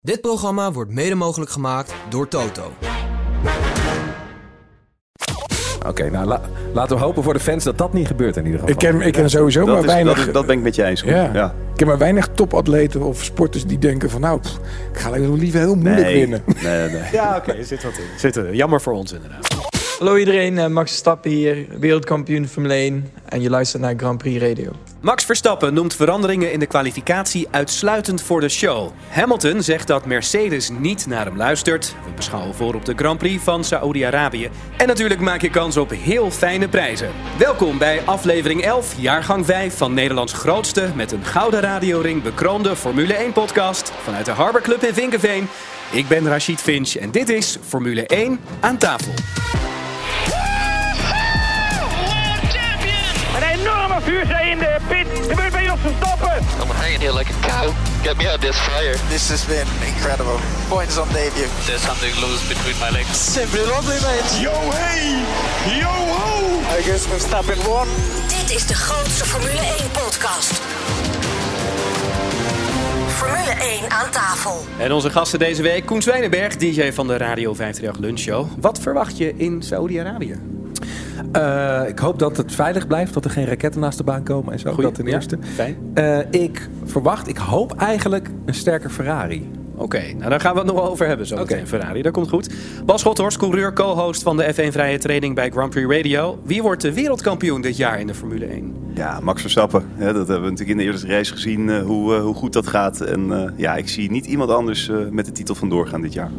Dit programma wordt mede mogelijk gemaakt door Toto. Oké, nou la- laten we hopen voor de fans dat dat niet gebeurt in ieder geval. Ik ken, ik ken sowieso Dat, maar is, weinig... dat, dat ben ik met je eens. Ja. Ja. Ik ken maar weinig topatleten of sporters die denken van... nou, pff, ik ga liever heel moeilijk Nee, winnen. nee, nee. Ja, oké, er zit wat in. Zit er. Jammer voor ons inderdaad. Hallo iedereen, eh, Max Verstappen hier, wereldkampioen Formule 1 en je luistert naar Grand Prix Radio. Max Verstappen noemt veranderingen in de kwalificatie uitsluitend voor de show. Hamilton zegt dat Mercedes niet naar hem luistert. We beschouwen voor op de Grand Prix van Saoedi-Arabië. En natuurlijk maak je kans op heel fijne prijzen. Welkom bij aflevering 11, jaargang 5 van Nederlands grootste met een gouden radioring bekroonde Formule 1 podcast vanuit de Harbor Club in Vinkenveen. Ik ben Rachid Finch en dit is Formule 1 aan tafel. Een enorme vuurzee in de pit. Gebeurt bij ons Verstappen. I'm hanging here like a cow. Get me out this fire. This has been incredible. Points on debut. There's something loose between my legs. Simply lovely, mate. Yo hey, yo ho. I guess Verstappen won. Dit is de grootste Formule 1 podcast. Formule 1 aan tafel. En onze gasten deze week, Koen Zwijnenberg, DJ van de Radio 538 Lunchshow. Wat verwacht je in Saoedi-Arabië? Eh, ik hoop dat het veilig blijft, dat er geen raketten naast de baan komen en zo. Goeie, dat ten ja, eerste. fijn. Eh, ik verwacht, ik hoop eigenlijk een sterke Ferrari. Oké, nou daar gaan we het nog wel over hebben zo meteen. Ferrari, dat komt goed. Bas Schothorst, coureur, co-host van de F1 Vrije Training bij Grand Prix Radio. Wie wordt de wereldkampioen dit jaar in de Formule 1? Ja, Max Verstappen. Ja, dat hebben we natuurlijk in de eerste race gezien eh, hoe, eh, hoe goed dat gaat. En eh, ja, ik zie niet iemand anders eh, met de titel vandoor gaan dit jaar.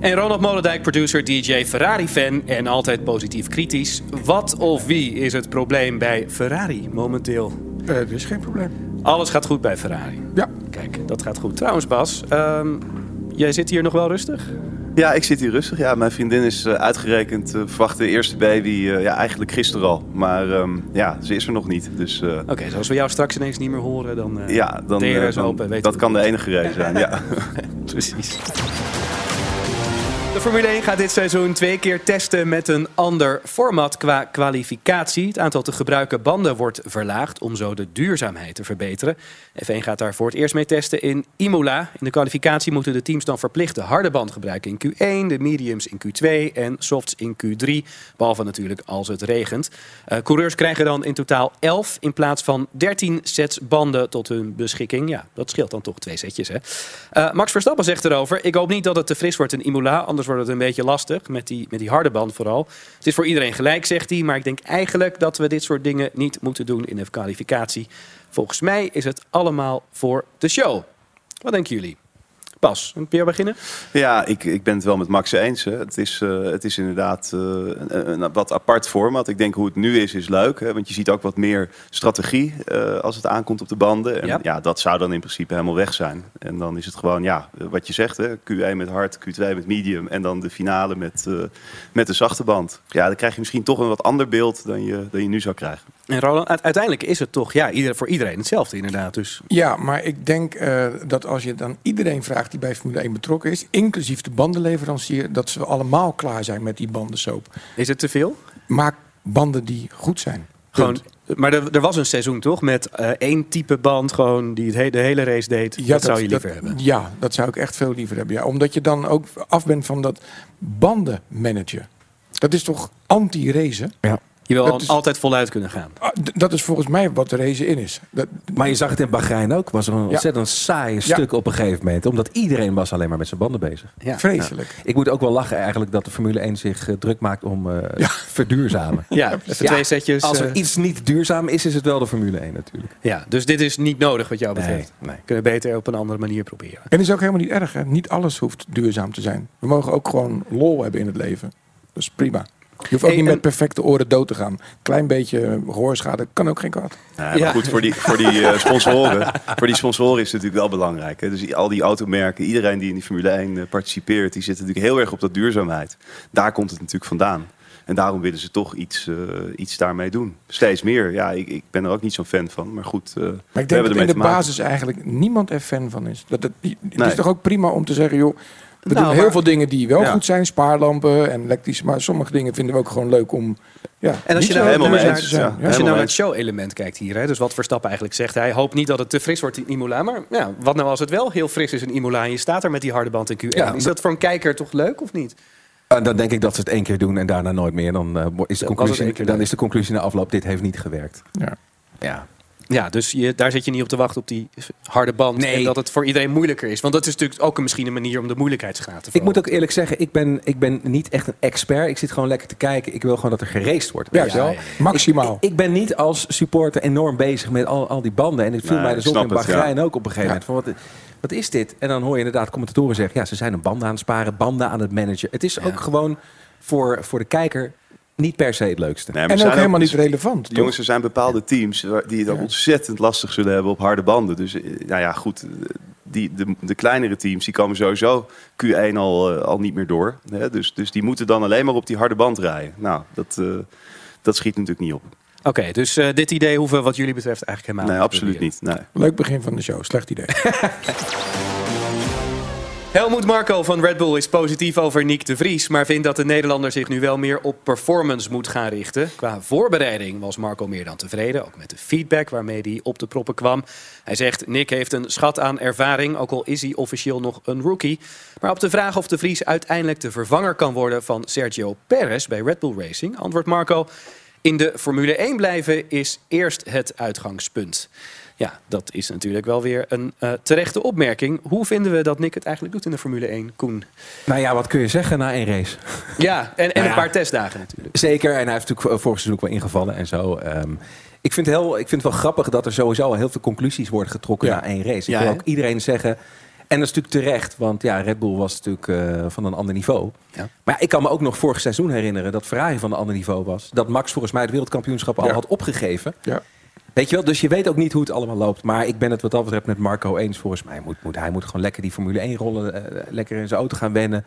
En Ronald Molendijk, producer, DJ, Ferrari-fan en altijd positief kritisch. Wat of wie is het probleem bij Ferrari momenteel? Eh, er is geen probleem. Alles gaat goed bij Ferrari. Ja, Kijk, dat gaat goed. Trouwens, Bas, ehm, jij zit hier nog wel rustig? Ja, ik zit hier rustig. Ja, mijn vriendin is eh, uitgerekend. eh verwacht de eerste baby eh, ja, eigenlijk gisteren al. Maar ehm, ja, ze is er nog niet. Dus Oké, dus als we jou straks ineens niet meer horen, dan... ja, dan, dan- open, weten dat kan de enige reden zijn. Ja. Precies. De Formule 1 gaat dit seizoen twee keer testen met een ander format qua kwalificatie. Het aantal te gebruiken banden wordt verlaagd om zo de duurzaamheid te verbeteren. F1 gaat daar voor het eerst mee testen in Imola. In de kwalificatie moeten de teams dan verplicht de harde band gebruiken in Q1, de mediums in Q2 en softs in Q3. Behalve natuurlijk als het regent. Eh, coureurs krijgen dan in totaal 11 in plaats van 13 sets banden tot hun beschikking. Ja, dat scheelt dan toch twee setjes. Hè? Eh, Max Verstappen zegt erover: Ik hoop niet dat het te fris wordt in Imola, anders wordt het een beetje lastig met die, met die harde band vooral. Het is voor iedereen gelijk, zegt hij, maar ik denk eigenlijk dat we dit soort dingen niet moeten doen in de kwalificatie. Volgens mij is het allemaal voor de show. Wat denken jullie? Pas, een Pierre beginnen? Ja, ik, ik ben het wel met Max eens. Hè. Het, is, eh, het is inderdaad eh, een, een wat apart format. Ik denk hoe het nu is, is leuk. Hè, want je ziet ook wat meer strategie eh, als het aankomt op de banden. En Ja. ja. dat zou dan in principe helemaal weg zijn. En dan is het gewoon, ja, wat je zegt. Hè, Q1 met hard, Q2 met medium. En dan de finale met, met de zachte band. Ja, dan krijg je misschien toch een wat ander beeld dan je, dan je nu zou krijgen. En Roland, uiteindelijk is het toch ja, ieder, voor iedereen hetzelfde inderdaad. Dus ja maar ik denk eh, dat als je dan iedereen vraagt die bij Formule 1 betrokken is... inclusief de bandenleverancier, dat ze allemaal klaar zijn met die bandensoap. is het te veel? Maak banden die goed zijn. Gewoon, maar er, er was een seizoen toch met eh, één type band gewoon die het he- de hele race deed. dat, zou je liever dat- hebben. Ja, dat zou ik echt veel liever hebben. Ja. Omdat je dan ook af bent van dat bandenmanagen. Dat is toch anti-race? Je wil dat al- is- altijd voluit kunnen gaan. Ah, Dat is volgens mij wat de race in is. Dat, Maar je zag het in Bahrein ook. Was er een ontzettend saai stuk op een gegeven moment. Omdat iedereen was alleen maar met zijn banden bezig. Ja. vreselijk. Ik moet ook wel lachen eigenlijk dat de Formule 1 zich eh, druk maakt om eh, verduurzamen. Ja, Ja, twee setjes. Als er eh, iets niet duurzaam is, is het wel de Formule 1 natuurlijk. ja, dus dit is niet nodig wat jou Nee, betreft. nee. Kunnen we beter op een andere manier proberen. En het is ook helemaal niet erg. Hè? Niet alles hoeft duurzaam te zijn. We mogen ook gewoon lol hebben in het leven. Dat is prima. Je hoeft ook Hey, niet met perfecte oren dood te gaan. Klein beetje hoorschade kan ook geen kwaad. Ja, maar Ja. goed, voor die, voor die eh, sponsoren, voor die sponsoren is het natuurlijk wel belangrijk. Hè? Dus al die automerken, iedereen die in die Formule 1 eh, participeert, die zit natuurlijk heel erg op dat duurzaamheid. Daar komt het natuurlijk vandaan. En daarom willen ze toch iets, eh, iets daarmee doen. Steeds meer. Ja, ik, ik ben er ook niet zo'n fan van. Maar goed, eh, Maar ik we denk hebben dat in de basis eigenlijk niemand er fan van is. Dat het, het Nee. is toch ook prima om te zeggen, joh, We Nou, doen heel maar- veel dingen die wel Ja. goed zijn. Spaarlampen en elektrische. Maar sommige dingen vinden we ook gewoon leuk om... Ja, En als je nou, helemaal naar- ja. Ja. Als je nou naar het show-element kijkt hier, hè, dus wat Verstappen eigenlijk zegt, hij hoopt niet dat het te fris wordt in Imola. Maar ja, wat nou als het wel heel fris is in Imola en je staat er met die harde band in Q1? Ja, is dat voor een kijker toch leuk of niet? En dan denk ik dat ze het één keer doen en daarna nooit meer. Dan, eh, is, de conclusie, dan is de conclusie na afloop, dit heeft niet gewerkt. Ja. Ja. Ja, dus je, daar zit je niet op te wachten op die harde band. Nee. En dat het voor iedereen moeilijker is. Want dat is natuurlijk ook een, misschien een manier om de moeilijkheidsgraad te Ik moet verhogen. ook eerlijk zeggen, ik ben, ik ben niet echt een expert. Ik zit gewoon lekker te kijken. Ik wil gewoon dat er geraced wordt. Ja, ja, ja. Maximaal. Ik, ik ben niet als supporter enorm bezig met al, al die banden. En het viel Nee, mij dus ik op in Bahrein ook op een gegeven moment. Van wat, wat is dit? En dan hoor je inderdaad commentatoren zeggen... ja, ze zijn een banden aan het sparen, banden aan het managen. Het is ook gewoon voor, voor de kijker niet per se het leukste. Nee, En ook zijn helemaal niet relevant. toch? Jongens, er zijn bepaalde teams die het ontzettend lastig zullen hebben op harde banden. Dus eh, nou ja, goed. eh, Die, de, de kleinere teams die komen sowieso Q1 al, eh, al niet meer door. Hè? Dus, dus die moeten dan alleen maar op die harde band rijden. Nou, dat, eh, dat schiet natuurlijk niet op. Oké, dus eh, dit idee hoeven we wat jullie betreft eigenlijk helemaal Nee, niet te absoluut proberen. niet. Nee. Leuk begin van de show. Slecht idee. Helmoet Marco van Red Bull is positief over Nick de Vries, maar vindt dat de Nederlander zich nu wel meer op performance moet gaan richten. Qua voorbereiding was Marco meer dan tevreden, ook met de feedback waarmee hij op de proppen kwam. Hij zegt, Nick heeft een schat aan ervaring, ook al is hij officieel nog een rookie. Maar op de vraag of de Vries uiteindelijk de vervanger kan worden van Sergio Perez bij Red Bull Racing, antwoordt Marco, in de Formule 1 blijven is eerst het uitgangspunt. Ja, dat is natuurlijk wel weer een eh, terechte opmerking. Hoe vinden we dat Nick het eigenlijk doet in de Formule 1, Koen? Nou ja, wat kun je zeggen na één race? Ja, en, en Nou een paar testdagen natuurlijk. Zeker, en hij heeft natuurlijk vorig seizoen ook wel ingevallen en zo. Ehm, ik, vind het heel, ik vind het wel grappig dat er sowieso al heel veel conclusies worden getrokken Ja. na één race. Ik Ja, wil ook iedereen zeggen... En dat is natuurlijk terecht, want ja, Red Bull was natuurlijk eh, van een ander niveau. Ja. Maar ja, ik kan me ook nog vorig seizoen herinneren dat Ferrari van een ander niveau was. Dat Max volgens mij het wereldkampioenschap al Ja. had opgegeven. Weet je wel, dus je weet ook niet hoe het allemaal loopt. Maar ik ben het wat dat betreft met Marco eens. Volgens mij moet, moet hij moet gewoon lekker die Formule 1 rollen, eh, lekker in zijn auto gaan wennen.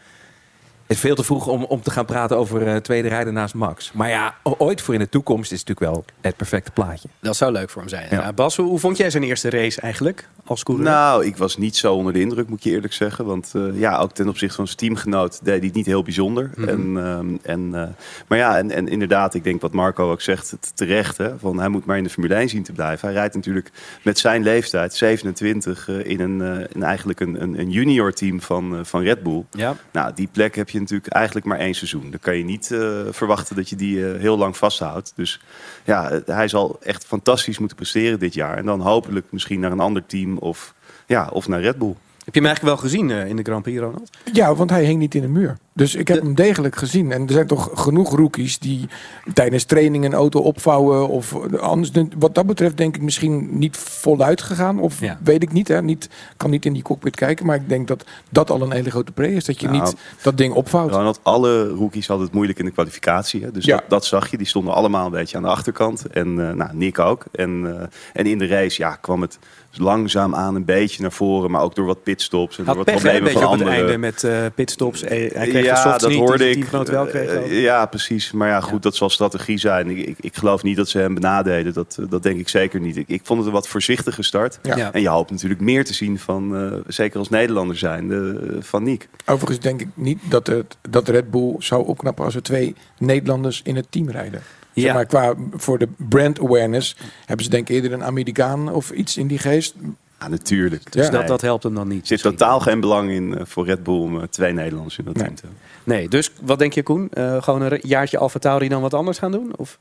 Het is veel te vroeg om, om te gaan praten over eh, tweede rijden naast Max. Maar ja, ooit voor in de toekomst is het natuurlijk wel het perfecte plaatje. Dat zou leuk voor hem zijn. Ja. Bas, hoe, hoe vond jij zijn eerste race eigenlijk als coureur? Nou, ik was niet zo onder de indruk, moet ik je eerlijk zeggen. Want eh, ja, ook ten opzichte van zijn teamgenoot deed hij het niet heel bijzonder. Mhm. en, ehm, en, eh, maar ja, en, en inderdaad, ik denk wat Marco ook zegt, het terecht. Hè, van hij moet maar in de Formule 1 zien te blijven. Hij rijdt natuurlijk met zijn leeftijd, 27, eh, in, een, eh, in eigenlijk een, een, een junior team van, eh, van Red Bull. Ja. Nou, die plek heb je natuurlijk eigenlijk maar één seizoen. Dan kan je niet eh, verwachten dat je die eh, heel lang vasthoudt. Dus ja, hij zal echt fantastisch moeten presteren dit jaar. En dan hopelijk misschien naar een ander team of, ja, of naar Red Bull. Heb je hem eigenlijk wel gezien eh, in de Grand Prix, Ronald? Ja, want hij hing niet in de muur. Dus ik heb hem degelijk gezien. En er zijn toch genoeg rookies die tijdens training een auto opvouwen. Of anders. Wat dat betreft denk ik misschien niet voluit gegaan. Of Ja. weet ik niet, hè. niet. kan niet in die cockpit kijken. Maar ik denk dat dat al een hele grote pre is. Dat je Nou, niet dat ding opvouwt. Ronald, alle rookies hadden het moeilijk in de kwalificatie. Hè? Dus Ja. dat, dat zag je. Die stonden allemaal een beetje aan de achterkant. En eh, nou, Nick ook. En, eh, en in de race ja, kwam het langzaam aan een beetje naar voren. Maar ook door wat pitstops en door Had wat pech hè, een problemen beetje van op het anderen. einde met eh, pitstops. Hij kreeg ja, de softs dat niet, hoorde die zijn ik. teamgenoot wel kreeg. Eh, ja, precies. Maar ja, goed, Ja. dat zal strategie zijn. Ik, ik, ik geloof niet dat ze hem benadelen. Dat, eh, dat denk ik zeker niet. Ik, ik vond het een wat voorzichtige start. Ja. Ja. En je hoopt natuurlijk meer te zien van, eh, zeker als Nederlander zijn, van Nick. Overigens denk ik niet dat, het, dat Red Bull zou opknappen als er twee Nederlanders in het team rijden. Zeg Ja. maar, qua voor de brand awareness hebben ze denk ik eerder een Amerikaan of iets in die geest. Ja, natuurlijk. Dus Ja. dat, dat helpt hem dan niet. Er zit misschien. totaal geen belang in eh, voor Red Bull om eh, twee Nederlanders in dat Nee. team te hebben. Nee, dus wat denk je, Koen? Eh, gewoon een jaartje Alfa Tauri dan wat anders gaan doen? Of?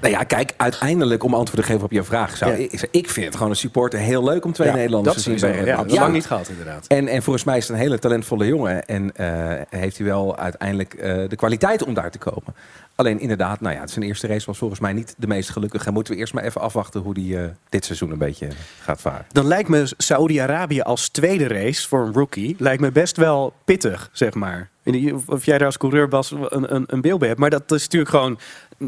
Nou ja, kijk, uiteindelijk om antwoord te geven op je vraag. Zou, Ja. ik, ik vind het gewoon een supporter heel leuk om twee Ja, Nederlanders te zien bij Red Ja, Bull. dat is lang niet gehad inderdaad. En, en volgens mij is het een hele talentvolle jongen. En eh, heeft hij wel uiteindelijk eh, de kwaliteit om daar te komen. Alleen inderdaad, nou ja, zijn eerste race was volgens mij niet de meest gelukkige. En moeten we eerst maar even afwachten hoe die eh, dit seizoen een beetje gaat varen. Dan lijkt me Saoedi-Arabië als tweede race voor een rookie... lijkt me best wel pittig, zeg maar. Of jij daar als coureur, Bas, een, een, een beeld bij hebt. Maar dat is natuurlijk gewoon...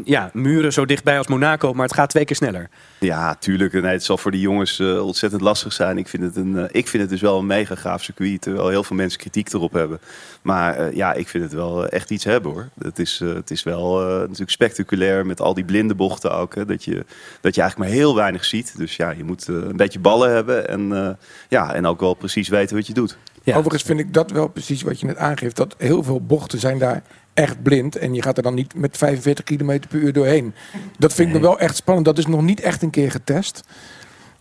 Ja, muren zo dichtbij als Monaco, maar het gaat twee keer sneller. Ja, tuurlijk. Nee, het zal voor die jongens eh, ontzettend lastig zijn. Ik vind, het een, eh, ik vind het dus wel een mega gaaf circuit. Terwijl heel veel mensen kritiek erop hebben. Maar eh, ja, ik vind het wel echt iets hebben hoor. Het is, het is wel natuurlijk spectaculair met al die blinde bochten ook. Hè, dat, je, dat je eigenlijk maar heel weinig ziet. Dus ja, je moet een beetje ballen hebben. En, ja, en ook wel precies weten wat je doet. Overigens vind ik dat wel precies wat je net aangeeft. Dat heel veel bochten zijn daar echt blind. En je gaat er dan niet met 45 km per uur doorheen. Dat vind ik me wel echt spannend. Dat is nog niet echt een keer getest.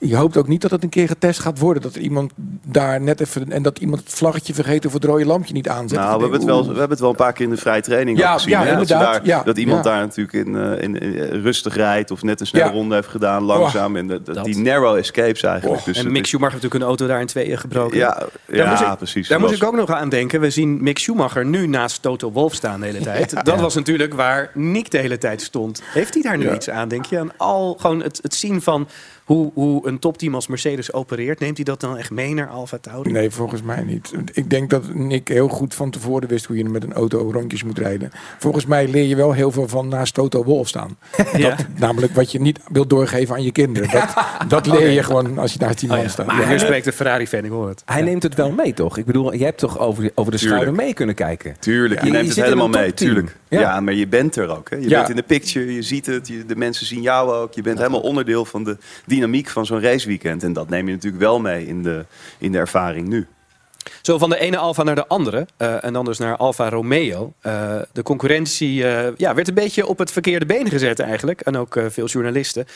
Je hoopt ook niet dat het een keer getest gaat worden. Dat er iemand daar net even... En dat iemand het vlaggetje vergeet of het rode lampje niet aanzet. Nou, we hebben, het wel, we hebben het wel een paar keer in de vrije training Ja, gezien. ja, hè? dat, daar, Ja, dat iemand ja. daar natuurlijk in, eh, in, in- rustig rijdt of net een snelle Ja. ronde heeft gedaan, langzaam. en dat- dat- die narrow escapes eigenlijk. Dus en Mick Schumacher heeft natuurlijk een auto daar in tweeën gebroken. Ja, Daar ja moest ik- precies. Daar moest ik ook nog aan denken. We zien Mick Schumacher nu naast Toto Wolff staan de hele tijd. Dat was natuurlijk waar Nick de hele tijd stond. Heeft hij daar nu Ja. iets aan, denk je? Aan al gewoon het, het zien van hoe, hoe een topteam als Mercedes opereert. Neemt hij dat dan echt mee naar Alfa Tauri? Nee, volgens mij niet. Ik denk dat Nick heel goed van tevoren wist hoe je met een auto rondjes moet rijden. Volgens mij leer je wel heel veel van naast Toto Wolf staan. Ja. Dat, namelijk wat je niet wilt doorgeven aan je kinderen. Dat, dat leer je gewoon als je daar tien Oh man ja. staat. Maar Ja. spreekt de Ferrari-fan, ik hoor het. Hij neemt het wel mee, toch? Ik bedoel, je hebt toch over de, over de schouder mee kunnen kijken. Tuurlijk, je neemt je het helemaal mee, tuurlijk. Ja. Ja. maar je bent er ook. Hè. Je Ja. bent in de picture, je ziet het, je, de mensen zien jou ook. Je bent helemaal onderdeel van de dynamiek van zo'n raceweekend. En dat neem je natuurlijk wel mee in de, in de ervaring nu. Zo van de ene Alfa naar de andere. eh, en dan dus naar Alfa Romeo. Eh, de concurrentie eh, ja, werd een beetje op het verkeerde been gezet eigenlijk. En ook veel journalisten.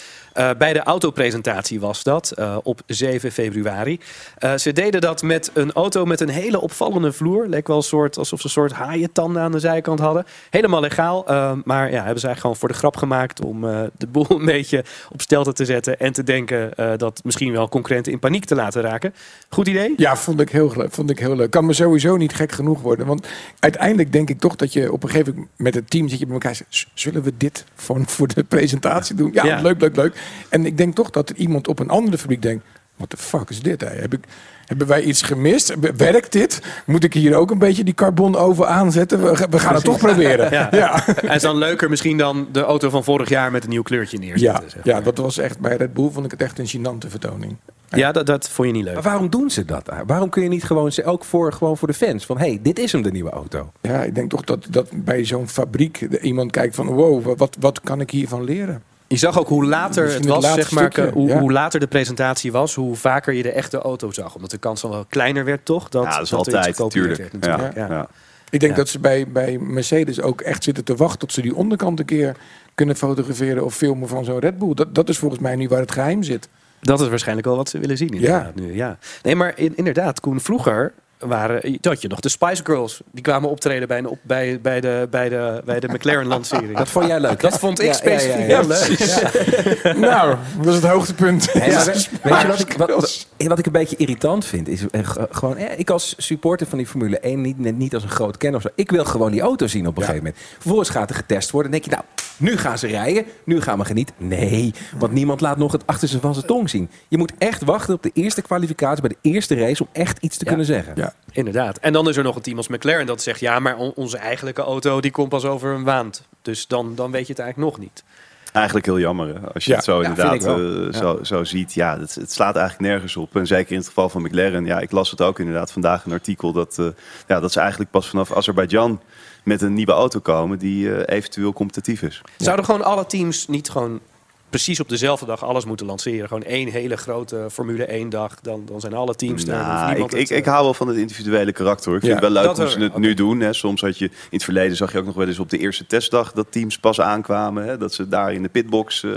Bij de autopresentatie was dat. op 7 februari. Ze deden dat met een auto met een hele opvallende vloer. Leek wel een soort, alsof ze een soort haaientanden aan de zijkant hadden. Helemaal legaal. maar ja, hebben ze eigenlijk gewoon voor de grap gemaakt. Om de boel een beetje op stelte te zetten. En te denken dat misschien wel concurrenten in paniek te laten raken. Goed idee? Ja, vond ik, heel, leuk, vond ik heel leuk. Kan me sowieso niet gek genoeg worden. Want uiteindelijk denk ik toch dat je op een gegeven moment met het team zit je bij elkaar en zegt, "Z- zullen we dit voor, voor de presentatie doen? Ja, Ja. leuk, leuk, leuk. En ik denk toch dat er iemand op een andere fabriek denkt, wat de fuck is dit? Hè? Heb ik, hebben wij iets gemist? Werkt dit? Moet ik hier ook een beetje die carbon over aanzetten? We, we gaan het toch proberen. Ja. Ja. Hij is dan leuker misschien dan de auto van vorig jaar met een nieuw kleurtje Ja, neerzetten. ja, dat was echt bij Red Bull vond ik het echt een gênante vertoning. ja dat, dat vond je niet leuk. Maar waarom doen ze dat? Waarom kun je niet gewoon, ze- ook voor, gewoon voor de fans, van hey, dit is hem, de nieuwe auto. Ja, ik denk toch dat, dat bij zo'n fabriek iemand kijkt van wow, wat- wat, wat kan ik hiervan leren? Je zag ook hoe later Misschien het was, zeg maar, stukje, hoe, ja. hoe later de presentatie was, hoe vaker je de echte auto zag. Omdat de kans dan wel kleiner werd, toch? Dat, ja, dat is altijd, natuurlijk. werd, Ja, natuurlijk. Ja. ja. Ik denk Ja. dat ze bij, bij Mercedes ook echt zitten te wachten tot ze die onderkant een keer kunnen fotograferen of filmen van zo'n Red Bull. Dat, dat is volgens mij nu waar het geheim zit. Dat is waarschijnlijk wel wat ze willen zien. Inderdaad, nu, ja. Nee, maar in- inderdaad, Koen, vroeger waren, dat je nog de Spice Girls. Die kwamen optreden bij, een op, bij, bij de, bij de, bij de McLaren-lancering. Dat vond jij leuk, Dat hè? vond ik Ja, specifiek ja, ja, ja. heel leuk. nou, dat is het hoogtepunt. Hey, maar we- weet je wat ik, wat, wat- ik een beetje irritant vind? Is eh, gewoon, eh, ik als supporter van die Formule 1, niet, niet als een groot kenner of zo. Ik wil gewoon die auto zien op een Ja. gegeven moment. Vervolgens gaat er getest worden. Dan denk je, nou, nu gaan ze rijden. Nu gaan we genieten. Nee, want niemand laat nog het achterste van zijn tong zien. Je moet echt wachten op de eerste kwalificatie, bij de eerste race, om echt iets te kunnen zeggen. Ja. Inderdaad. En dan is er nog een team als McLaren dat zegt... ja, maar on- onze eigenlijke auto die komt pas over een maand. Dus dan, dan weet je het eigenlijk nog niet. Eigenlijk heel jammer hè? als je Ja, het zo ja, inderdaad eh, zo, zo ziet. Ja, het, het slaat eigenlijk nergens op. En zeker in het geval van McLaren. Ja, ik las het ook inderdaad vandaag een artikel dat, eh, ja, dat ze eigenlijk pas vanaf Azerbeidzjan met een nieuwe auto komen die eh, eventueel competitief is. Zouden gewoon alle teams niet gewoon precies op dezelfde dag alles moeten lanceren? Gewoon één hele grote Formule 1 dag. Dan, dan zijn alle teams Nou, ik, ik, ik hou wel van het individuele karakter. Ik vind Ja, het wel leuk hoe ze het nu doen. Hè. Soms had je in het verleden zag je ook nog wel eens op de eerste testdag dat teams pas aankwamen. Hè, dat ze daar in de pitbox eh,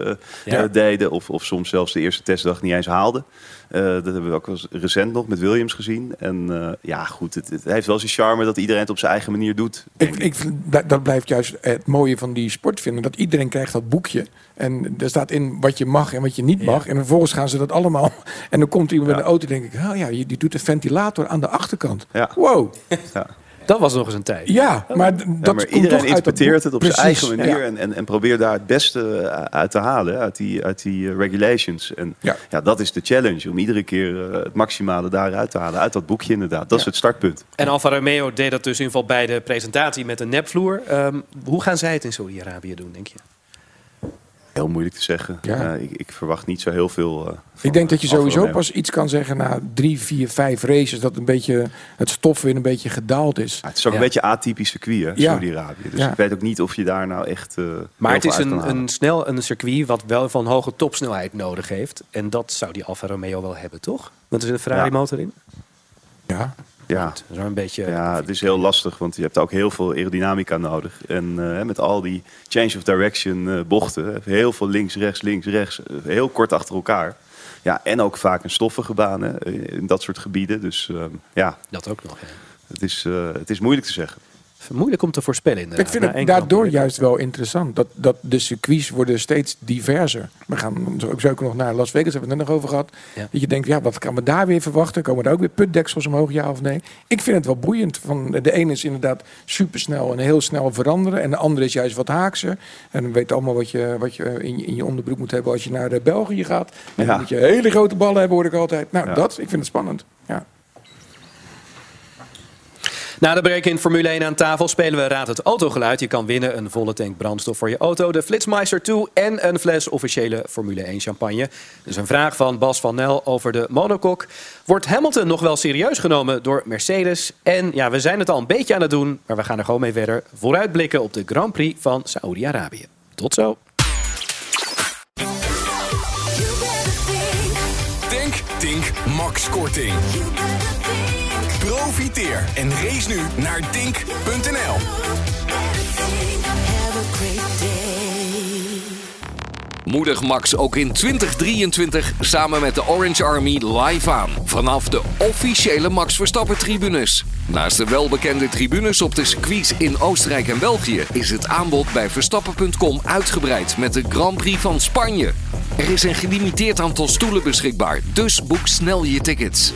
Ja. eh, deden. Of, of soms zelfs de eerste testdag niet eens haalden. Eh, dat hebben we ook wel recent nog met Williams gezien. En eh, ja, goed, het, het heeft wel zijn charme dat iedereen het op zijn eigen manier doet. Ik, ik, vind dat, blijft juist het mooie van die sport vinden. Dat iedereen krijgt dat boekje. En er staat in wat je mag en wat je niet mag. En vervolgens gaan ze dat allemaal. En dan komt iemand met Ja. een auto en denk ik... Oh ja, die doet de ventilator aan de achterkant. Ja. Wow. Ja. Dat was nog eens een tijd. Ja, maar d- dat Ja, maar komt iedereen interpreteert het op zijn eigen manier ja. en, en, en probeert daar het beste eh, uit te halen, uit die, uit die eh, regulations. En Ja. ja. dat is de challenge, om iedere keer eh, het maximale daaruit te halen, uit dat boekje inderdaad. Dat is het startpunt. En Alfa Romeo deed dat dus in ieder geval bij de presentatie met een nepvloer. Ehm, hoe gaan zij het in Saudi-Arabië doen, denk je? Heel moeilijk te zeggen. Ja. Eh, ik, ik verwacht niet zo heel veel. eh, van, Ik denk dat je Alfa sowieso Romeo. pas iets kan zeggen na drie, vier, vijf races. Dat een beetje het stof weer een beetje gedaald is. Ja, het is ook Ja. een beetje atypisch circuit, hè, Ja. Saudi-Arabië. Dus Ja. ik weet ook niet of je daar nou echt. eh, Maar het is een, een, snel, een circuit wat wel van hoge topsnelheid nodig heeft. En dat zou die Alfa Romeo wel hebben, toch? Want er zit een Ferrari Ja. motor in. Ja, Ja. Dat is wel een beetje... Ja, het is heel lastig, want je hebt ook heel veel aerodynamica nodig. En eh, met al die change of direction eh, bochten, heel veel links, rechts, links, rechts, eh, heel kort achter elkaar. Ja, en ook vaak een stoffige baan hè, in dat soort gebieden. Dus ehm, ja, Dat ook nog, ja. het is, het is moeilijk te zeggen. Moeilijk om te voorspellen inderdaad. Ik vind het daardoor juist wel interessant. Dat, dat de circuits worden steeds diverser. We gaan zo ook zo nog naar Las Vegas, hebben we het net nog over gehad. Ja. Dat je denkt, ja, wat kan we daar weer verwachten? Komen daar ook weer putdeksels omhoog, ja of nee? Ik vind het wel boeiend. Van, de ene is inderdaad supersnel en heel snel veranderen. En de andere is juist wat haakser. En we weten allemaal wat je, wat je in, je in je onderbroek moet hebben als je naar eh, België gaat. En Ja. dan moet je hele grote ballen hebben, hoor ik altijd. Nou, Ja. dat, ik vind het spannend. Ja. Na de break in Formule 1 aan tafel spelen we Raad het Autogeluid. Je kan winnen een volle tank brandstof voor je auto, de Flitsmeister 2 en een fles officiële Formule 1 champagne. Dus een vraag van Bas van Nel over de monokok. Wordt Hamilton nog wel serieus genomen door Mercedes? En ja, we zijn het al een beetje aan het doen, maar we gaan er gewoon mee verder. Vooruitblikken op de Grand Prix van Saoedi-Arabië. Tot zo. Denk, Tink, Max Korting. Profiteer en race nu naar Dink.nl. Moedig Max ook in 2023 samen met de Orange Army live aan. Vanaf de officiële Max Verstappen tribunes. Naast de welbekende tribunes op de circuits in Oostenrijk en België... is het aanbod bij Verstappen.com uitgebreid met de Grand Prix van Spanje. Er is een gelimiteerd aantal stoelen beschikbaar, dus boek snel je tickets.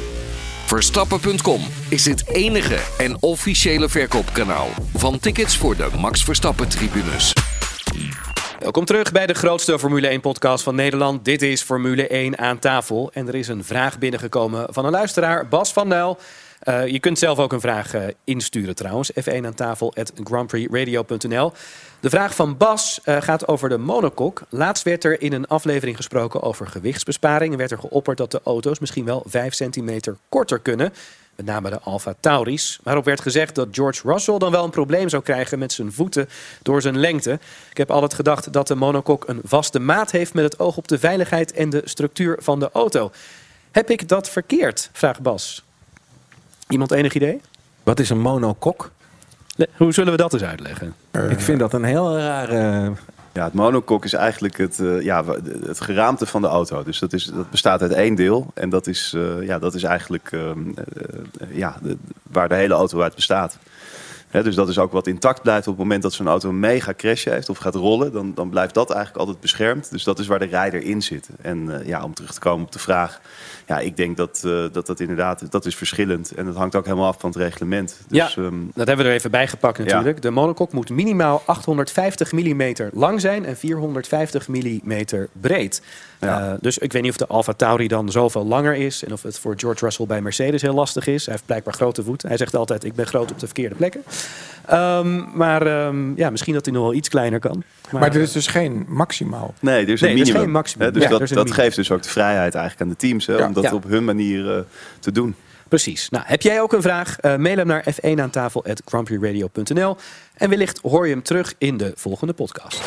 Verstappen.com is het enige en officiële verkoopkanaal van tickets voor de Max Verstappen tribunes. Welkom terug bij de grootste Formule 1-podcast van Nederland. Dit is Formule 1 aan tafel. En er is een vraag binnengekomen van een luisteraar, Bas van Nijl. Eh, je kunt zelf ook een vraag eh, insturen trouwens. F1 aan tafel at grandprixradio.nl. De vraag van Bas eh, gaat over de monokok. Laatst werd er in een aflevering gesproken over gewichtsbesparing. En werd er geopperd dat de auto's misschien wel 5 centimeter korter kunnen. Met name de Alfa Tauris. Waarop werd gezegd dat George Russell dan wel een probleem zou krijgen met zijn voeten door zijn lengte. Ik heb altijd gedacht dat de monokok een vaste maat heeft met het oog op de veiligheid en de structuur van de auto. Heb ik dat verkeerd? Vraagt Bas. Iemand enig idee? Wat is een monokok? Hoe zullen we dat eens uitleggen? Ik vind dat een heel rare... Ja, het monokok is eigenlijk het, eh, ja, het geraamte van de auto. Dus dat, is, dat bestaat uit één deel. En dat is, eh, ja, dat is eigenlijk ehm, eh, eh, ja, de- waar de hele auto uit bestaat. Dus dat is ook wat intact blijft op het moment dat zo'n auto een mega crash heeft of gaat rollen. Dan, dan blijft dat eigenlijk altijd beschermd. Dus dat is waar de rijder in zit. En eh, ja, om terug te komen op de vraag. Ja, ik denk dat, eh, dat dat inderdaad, dat is verschillend. En dat hangt ook helemaal af van het reglement. Dus, Ja. ehm, Dat hebben we er even bij gepakt natuurlijk. De monokok moet minimaal 850 mm lang zijn en 450 mm breed. Ja. Eh, dus ik weet niet of de Alfa Tauri dan zoveel langer is... en of het voor George Russell bij Mercedes heel lastig is. Hij heeft blijkbaar grote voeten. Hij zegt altijd, ik ben groot op de verkeerde plekken. Ehm, maar ehm, ja, misschien dat hij nog wel iets kleiner kan. Maar er is dus geen maximaal. Nee, er is Nee, een er is minimum. geen maximum. Hè, dus Ja, dat, is een dat geeft dus ook de vrijheid eigenlijk aan de teams Ja. om dat Ja. op hun manier eh, te doen. Precies. Nou, heb jij ook een vraag? Eh, mail hem naar f1 aan tafel En wellicht hoor je hem terug in de volgende podcast.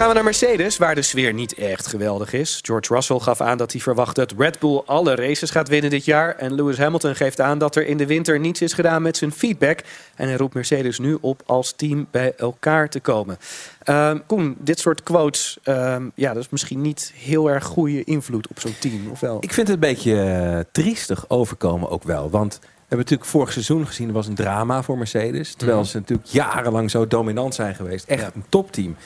Gaan we naar Mercedes, waar de sfeer niet echt geweldig is. George Russell gaf aan dat hij verwacht dat Red Bull alle races gaat winnen dit jaar. En Lewis Hamilton geeft aan dat er in de winter niets is gedaan met zijn feedback. En hij roept Mercedes nu op als team bij elkaar te komen. Ehm, Koen, dit soort quotes, ehm, ja, dat is misschien niet heel erg goede invloed op zo'n team, of wel? Ik vind het een beetje eh, triestig overkomen ook wel. Want we hebben natuurlijk vorig seizoen gezien, er was een drama voor Mercedes. Terwijl Mhm. ze natuurlijk jarenlang zo dominant zijn geweest. Echt Ja. een topteam.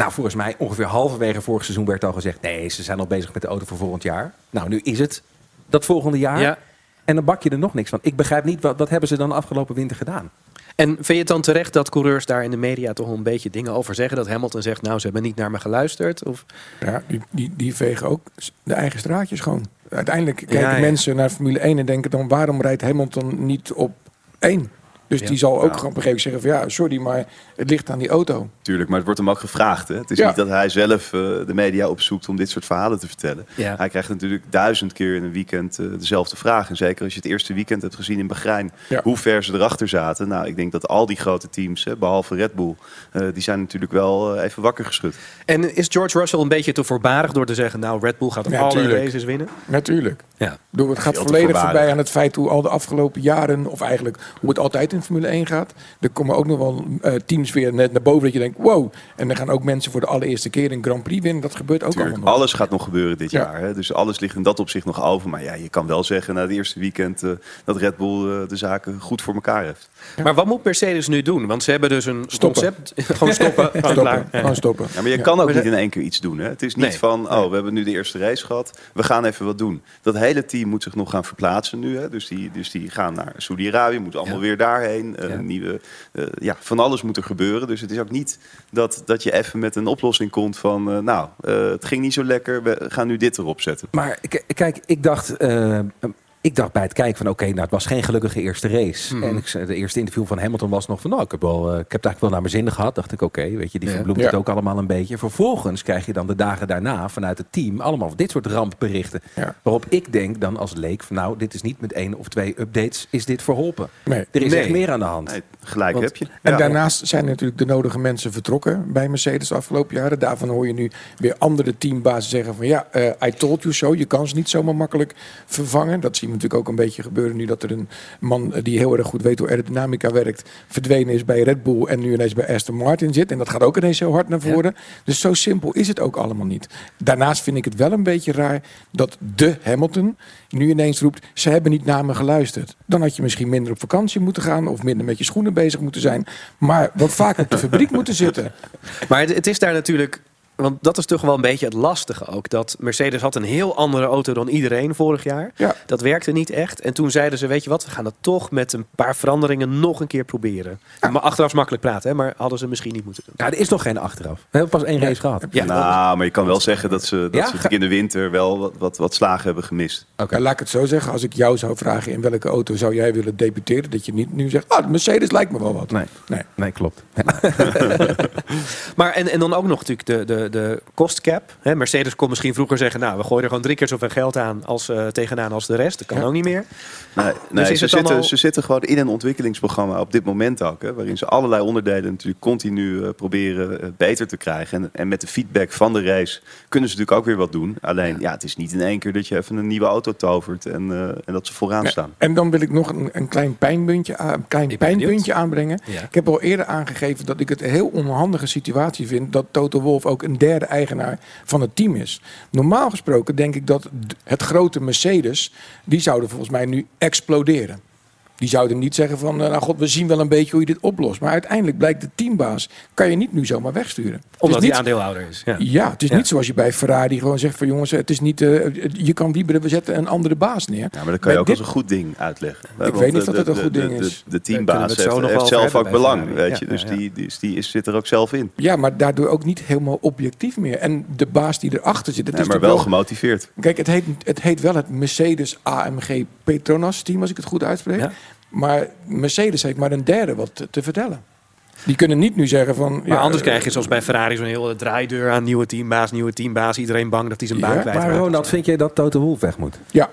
Nou, volgens mij ongeveer halverwege vorig seizoen werd al gezegd... nee, ze zijn al bezig met de auto voor volgend jaar. Nou, nu is het dat volgende jaar. Ja. En dan bak je er nog niks van. Ik begrijp niet, wat, wat hebben ze dan de afgelopen winter gedaan? En vind je het dan terecht dat coureurs daar in de media toch een beetje dingen over zeggen? Dat Hamilton zegt, nou, ze hebben niet naar me geluisterd? Of... Ja, die, die, die vegen ook de eigen straatjes gewoon. Uiteindelijk kijken Ja, ja. mensen naar Formule 1 en denken dan... waarom rijdt Hamilton niet op één? Dus Ja. die zal ook Ja. gewoon op een gegeven moment zeggen van... ja, sorry, maar het ligt aan die auto. Tuurlijk, maar het wordt hem ook gevraagd. Hè? Het is Ja. niet dat hij zelf eh, de media opzoekt om dit soort verhalen te vertellen. Ja. Hij krijgt natuurlijk duizend keer in een weekend eh, dezelfde vraag. En zeker als je het eerste weekend hebt gezien in Bahrein, Ja. hoe ver ze erachter zaten. Nou, ik denk dat al die grote teams, hè, behalve Red Bull, eh, die zijn natuurlijk wel even wakker geschud. En is George Russell een beetje te voorbarig door te zeggen... nou, Red Bull gaat Ja, alle races winnen? Natuurlijk. Ja. Door het gaat volledig voorbij aan het feit hoe al de afgelopen jaren, of eigenlijk hoe het altijd in Formule 1 gaat. Er komen ook nog wel eh, teams weer net naar boven dat je denkt, wow. En dan gaan ook mensen voor de allereerste keer een Grand Prix winnen. Dat gebeurt ook Tuurlijk, allemaal nog. alles gaat nog gebeuren dit Ja. jaar. Hè? Dus alles ligt in dat opzicht nog over. Maar ja, je kan wel zeggen na het eerste weekend eh, dat Red Bull eh, de zaken goed voor elkaar heeft. Maar wat moet Mercedes nu doen? Want ze hebben dus een Stoppen. concept. Gewoon stoppen. Gewoon Stoppen. Ja. gewoon stoppen. Ja, maar je Ja. kan ook Maar niet ze- in één keer iets doen. Hè? Het is niet Nee. van, oh, we hebben nu de eerste race gehad. We gaan even wat doen. Dat hele team moet zich nog gaan verplaatsen nu. Hè? Dus, die, dus die gaan naar Saudi-Arabië, moeten allemaal Ja. weer daarheen. Eh, Ja. nieuwe, eh, ja, van alles moet er gebeuren. Dus het is ook niet dat, dat je even met een oplossing komt van... eh, nou, het ging niet zo lekker, we gaan nu dit erop zetten. Maar kijk, ik dacht, ik dacht bij het kijken van oké, nou het was geen gelukkige eerste race. Mhm. En ik, de eerste interview van Hamilton was nog van nou, ik heb, wel, eh, ik heb het eigenlijk wel naar mijn zin gehad. Dacht ik oké, weet je, die Ja. verbloemt Ja. het ook allemaal een beetje. Vervolgens krijg je dan de dagen daarna vanuit het team allemaal dit soort rampberichten. Ja. Waarop ik denk dan als leek van nou, dit is niet met één of twee updates, is dit verholpen. Nee. Er is Nee. echt meer aan de hand. Nee, gelijk Want- heb je. En Ja. daarnaast zijn natuurlijk de nodige mensen vertrokken bij Mercedes de afgelopen jaren. Daarvan hoor je nu weer andere teambazen zeggen van ja, eh, I told you so. Je kan ze niet zomaar makkelijk vervangen. Dat zien natuurlijk ook een beetje gebeuren nu dat er een man die heel erg goed weet hoe aerodynamica werkt, verdwenen is bij Red Bull en nu ineens bij Aston Martin zit. En dat gaat ook ineens heel hard naar voren. Dus zo simpel is het ook allemaal niet. Daarnaast vind ik het wel een beetje raar dat de Hamilton nu ineens roept, ze hebben niet naar me geluisterd. Dan had je misschien minder op vakantie moeten gaan of minder met je schoenen bezig moeten zijn. Maar wat vaker op de fabriek moeten zitten. Maar het, het is daar natuurlijk. Want dat is toch wel een beetje het lastige ook. Dat Mercedes had een heel andere auto dan iedereen vorig jaar. Ja. Dat werkte niet echt. En toen zeiden ze, weet je wat, we gaan het toch met een paar veranderingen nog een keer proberen. Maar achteraf is makkelijk praten, hè? maar hadden ze misschien niet moeten doen. Ja, er is nog geen achteraf. We hebben pas één race gehad. Ja, nou, maar je kan wel zeggen dat ze, dat Ja? ze natuurlijk in de winter wel wat, wat, wat slagen hebben gemist. Ja, laat ik het zo zeggen. Als ik jou zou vragen in welke auto zou jij willen debuteren, dat je niet nu zegt, ah, de Mercedes lijkt me wel wat. Nee. Nee. Nee, klopt. Maar en, en dan ook nog natuurlijk de, de, de cost cap. Hè, Mercedes kon misschien vroeger zeggen, nou, we gooien er gewoon drie keer zoveel geld aan als, eh, tegenaan als de rest. Dat kan Ja. ook niet meer. Nee, nee is ze, zitten, al- ze zitten gewoon in een ontwikkelingsprogramma op dit moment ook. Hè, waarin ze allerlei onderdelen natuurlijk continu eh, proberen eh, beter te krijgen. En, en met de feedback van de race kunnen ze natuurlijk ook weer wat doen. Alleen, ja, het is niet in één keer dat je even een nieuwe auto tovert en, eh, en dat ze vooraan Ja, staan. En dan wil ik nog een, een klein pijnpuntje, een klein pijnpuntje aanbrengen. Ja. Ik heb al eerder aangegeven dat ik het een heel onhandige situatie vind dat Toto Wolff ook een derde eigenaar van het team is. Normaal gesproken denk ik dat het grote Mercedes, die zouden volgens mij nu exploderen. Die zouden niet zeggen van, eh, nou god, we zien wel een beetje hoe je dit oplost. Maar uiteindelijk blijkt de teambaas, kan je niet nu zomaar wegsturen. Het Omdat niet- hij aandeelhouder is. Ja. Ja, het is Ja. niet zoals je bij Ferrari gewoon zegt van jongens, het is niet, eh, je kan wieberen, we zetten een andere baas neer. Ja, maar dat kan je ook dit- als een goed ding uitleggen. Ik want weet niet de- dat de- een goed de- ding de- is. De, teambaas het heeft, nog heeft zelf ook belang, Ferrari. weet je. Ja, Dus die, die, die is, zit er ook zelf in. Ja, maar daardoor ook niet helemaal objectief meer. En de baas die erachter zit, het Nee, is maar wel gemotiveerd. Kijk, het heet, het heet wel het Mercedes AMG Petronas team, als ik het goed uitspreek. Maar Mercedes heeft maar een derde wat te, te vertellen. Die kunnen niet nu zeggen van... Maar ja, anders eh, krijg je zoals bij Ferrari zo'n hele draaideur aan nieuwe teambaas, nieuwe teambaas. Iedereen bang dat hij zijn baan Ja, kwijt Maar Ronald, vind jij dat Toto Wolff weg moet? Ja.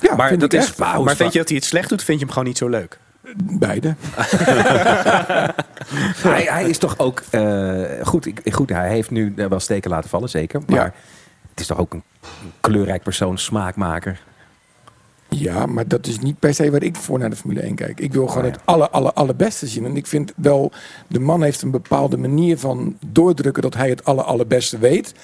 Ja, Maar, vind dat ik is, echt. maar vind je dat hij het slecht doet? Vind je hem gewoon niet zo leuk? Beide. hij, hij is toch ook eh, goed, ik- goed. Hij heeft nu wel steken laten vallen, zeker. Maar Ja. het is toch ook een kleurrijk persoon, smaakmaker. Ja, maar dat is niet per se waar ik voor naar de Formule 1 kijk. Ik wil gewoon het aller, aller, allerbeste zien. En ik vind wel, de man heeft een bepaalde manier van doordrukken dat hij het aller, allerbeste weet.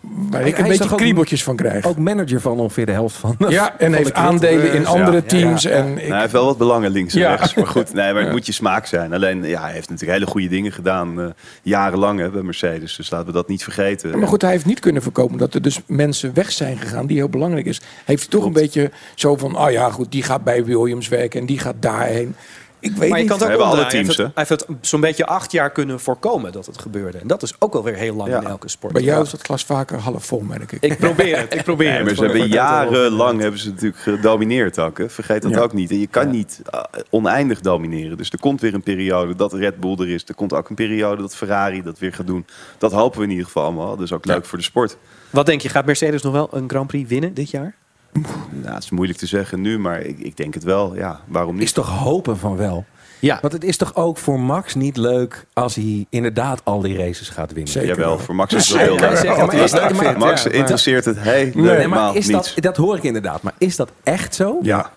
Waar Hij- ik een hij beetje kriebeltjes van krijg. Ook manager van ongeveer de helft van. ja, en van heeft aandelen in andere ja, teams. ja. En Nou, ik, hij heeft wel wat belangen links en Ja. rechts. Maar goed, nee, maar het moet je smaak zijn. Alleen, ja, hij heeft natuurlijk hele goede dingen gedaan. eh, jarenlang hè, bij Mercedes. Dus laten we dat niet vergeten. maar goed, hij heeft niet kunnen voorkomen dat er dus mensen weg zijn gegaan, die heel belangrijk is. Heeft hij toch een beetje zo van, oh ja, goed, die gaat bij Williams werken en die gaat daarheen. Ik weet Maar je niet. kan het ook hebben alle teams, Hij heeft het, zo'n beetje acht jaar kunnen voorkomen dat het gebeurde. En dat is ook alweer heel lang Ja. in elke sport. Bij jou is dat glas vaker half vol, merk ik. Ik probeer het, ik probeer Nee, het. maar ze hebben jarenlang hebben ze natuurlijk gedomineerd ook. Hè. Vergeet dat Ja. ook niet. En je kan niet uh, oneindig domineren. Dus er komt weer een periode dat Red Bull er is. Er komt ook een periode dat Ferrari dat weer gaat doen. Dat hopen we in ieder geval allemaal. Dat is ook leuk voor de sport. Wat denk je, gaat Mercedes nog wel een Grand Prix winnen dit jaar? Nou, het is moeilijk te zeggen nu, maar ik, ik denk het wel. Ja, waarom niet? Is toch hopen van wel? Ja. Want het is toch ook voor Max niet leuk als hij inderdaad al die races gaat winnen? Zeker. Jawel, voor Max is het wel heel leuk. hij maar is dat-. Max ja, maar- interesseert het helemaal Nee, maar is niets. dat, dat hoor ik inderdaad. Maar is dat echt zo? Ja,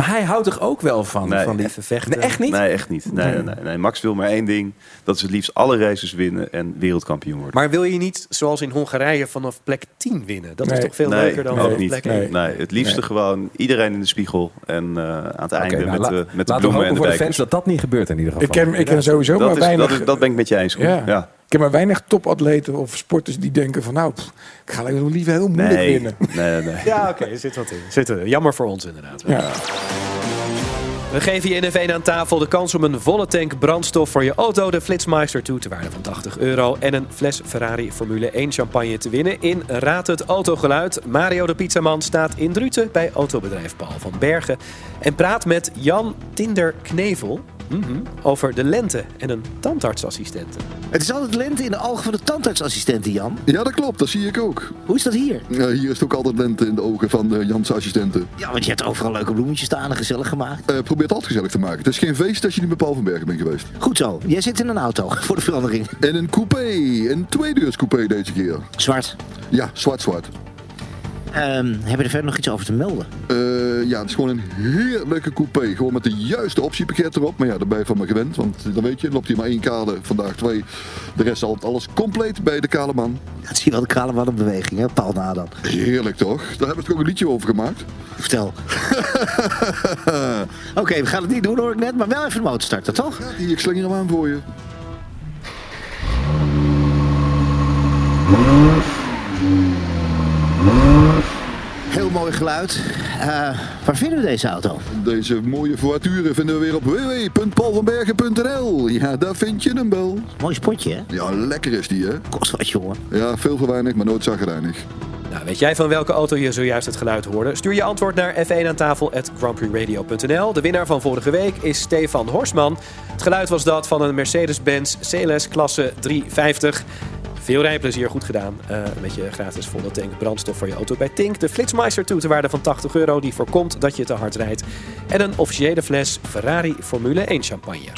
Maar hij houdt toch ook wel van, Nee, van die... even vechten. Nee, echt niet? nee, echt niet. Nee, nee, nee, nee. Max wil maar één ding. Dat is het liefst alle races winnen en wereldkampioen worden. Maar wil je niet, zoals in Hongarije, vanaf plek 10 winnen? Dat is toch veel nee, leuker dan ook niet. plek Nee, 1? het liefste gewoon iedereen in de spiegel. En eh, aan het einde nou, met, la- de, met de bloemen en de voor de fans dat dat niet gebeurt in ieder geval. Ik ken, ik ken sowieso Dat, maar is, weinig... dat, is- dat ben ik met je eens. Ja. Ja. Ik ken maar weinig topatleten of sporters die denken van... nou, pff, ik ga liever heel moeilijk Nee, winnen. nee, nee. Ja, oké, er zit wat in. Zit er. Jammer voor ons inderdaad. Ja. We geven je in de Veen aan tafel de kans om een volle tank brandstof voor je auto, de Flitsmeister toe, ter waarde van 80 euro. En een fles Ferrari Formule 1 champagne te winnen in Raad het Autogeluid. Mario de Pizzaman staat in Druten bij autobedrijf Paul van Bergen. En praat met Jan Tinder Knevel mhm, over de lente en een tandartsassistente. Het is altijd lente in de ogen van de tandartsassistenten, Jan. Ja, dat klopt. Dat zie ik ook. Hoe is dat hier? Ja, hier is het ook altijd lente in de ogen van de Janse assistenten. Ja, want je hebt overal leuke bloemetjes staan en gezellig gemaakt. Eh probeer het altijd gezellig te maken. Het is geen feest als je niet bij Paul van Bergen bent geweest. Goed zo. Jij zit in een auto, voor de verandering. En een coupé. Een tweedeurscoupé deze keer. Zwart. Ja, zwart-zwart. Ehm heb je er verder nog iets over te melden? Eh, ja, het is gewoon een heerlijke coupé. Gewoon met de juiste optiepakket erop. Maar ja, daar ben je van me gewend. Want dan weet je, loopt hier maar één kade, vandaag twee. De rest altijd alles compleet bij de kale man. Dat zie je wel de kale man in beweging, hè? Paul Nadan. Heerlijk toch? Daar hebben we toch ook een liedje over gemaakt. Vertel. Oké, we gaan het niet doen hoor ik net, maar wel even de motor starten, toch? Ja, hier, ik slinger hem aan voor je. Heel mooi geluid. Eh, waar vinden we deze auto? Deze mooie voituren vinden we weer op www.paulvanbergen.nl. Ja, daar vind je hem wel. Mooi spotje, hè? Ja, lekker is die, hè? Kost wat, jongen. Ja, veel voor weinig, maar nooit zagrijnig. Nou, weet jij van welke auto je zojuist het geluid hoorde? Stuur je antwoord naar f1 aan tafel grandprixradio.nl. De winnaar van vorige week is Stefan Horsman. Het geluid was dat van een Mercedes-Benz CLS klasse 350. Veel rijplezier, goed gedaan. Eh, met je gratis volle tank brandstof voor je auto bij Tink. De Flitsmeister toe ter waarde van 80 euro die voorkomt dat je te hard rijdt. En een officiële fles Ferrari Formule 1 champagne.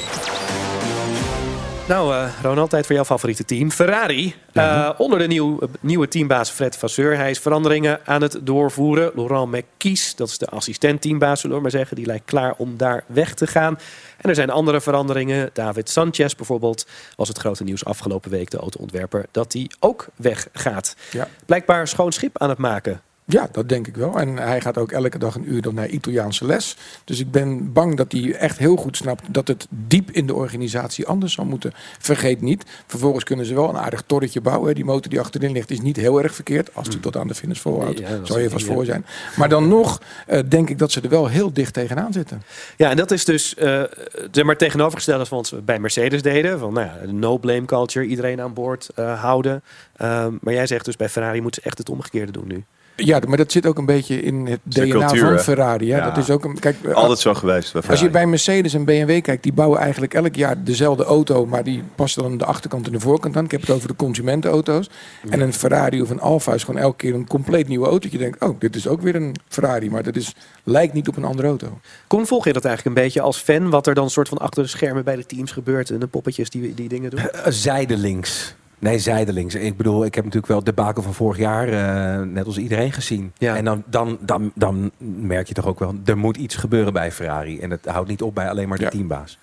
Nou, eh, Ronald, tijd voor jouw favoriete team. Ferrari. Eh, onder de nieuw, nieuwe teambaas Fred Vasseur. Hij is veranderingen aan het doorvoeren. Laurent McKies, dat is de assistent-teambaas, zullen we maar zeggen. Die lijkt klaar om daar weg te gaan. En er zijn andere veranderingen. David Sanchez bijvoorbeeld was het grote nieuws afgelopen week, de autoontwerper, dat hij ook weggaat. Ja. Blijkbaar schoon schip aan het maken. Ja, dat denk ik wel. En hij gaat ook elke dag een uur dan naar Italiaanse les. Dus ik ben bang dat hij echt heel goed snapt dat het diep in de organisatie anders zal moeten. Vergeet niet, vervolgens kunnen ze wel een aardig torretje bouwen. Die motor die achterin ligt is niet heel erg verkeerd. Als die tot aan de finish volhoudt, Ja, zal je vast voor zijn. Maar dan nog eh, denk ik dat ze er wel heel dicht tegenaan zitten. Ja, en dat is dus eh zeg maar tegenovergesteld wat we bij Mercedes deden. Van nou ja, no-blame culture, iedereen aan boord eh, houden. Ehm, maar jij zegt dus bij Ferrari moeten ze echt het omgekeerde doen nu. Ja, maar dat zit ook een beetje in het DNA cultuur, van? Ferrari. Ja, Ja. Dat is ook een, kijk, eh, Altijd zo geweest. Bij Als je bij Mercedes en BMW kijkt, die bouwen eigenlijk elk jaar dezelfde auto, maar die passen dan de achterkant en de voorkant aan. Ik heb het over de consumentenauto's. En een Ferrari of een Alfa is gewoon elke keer een compleet nieuwe auto. Je denkt, oh, dit is ook weer een Ferrari, maar dat is, lijkt niet op een andere auto. Koen, volg je dat eigenlijk een beetje als fan? Wat er dan soort van achter de schermen bij de teams gebeurt? En de poppetjes die, die dingen doen? Eh, zijdelings. Nee, zijdelings. Ik bedoel, ik heb natuurlijk wel de bakel van vorig jaar, eh, net als iedereen, gezien. Ja. En dan, dan, dan, dan merk je toch ook wel, er moet iets gebeuren bij Ferrari. En het houdt niet op bij alleen maar de Ja. teambaas.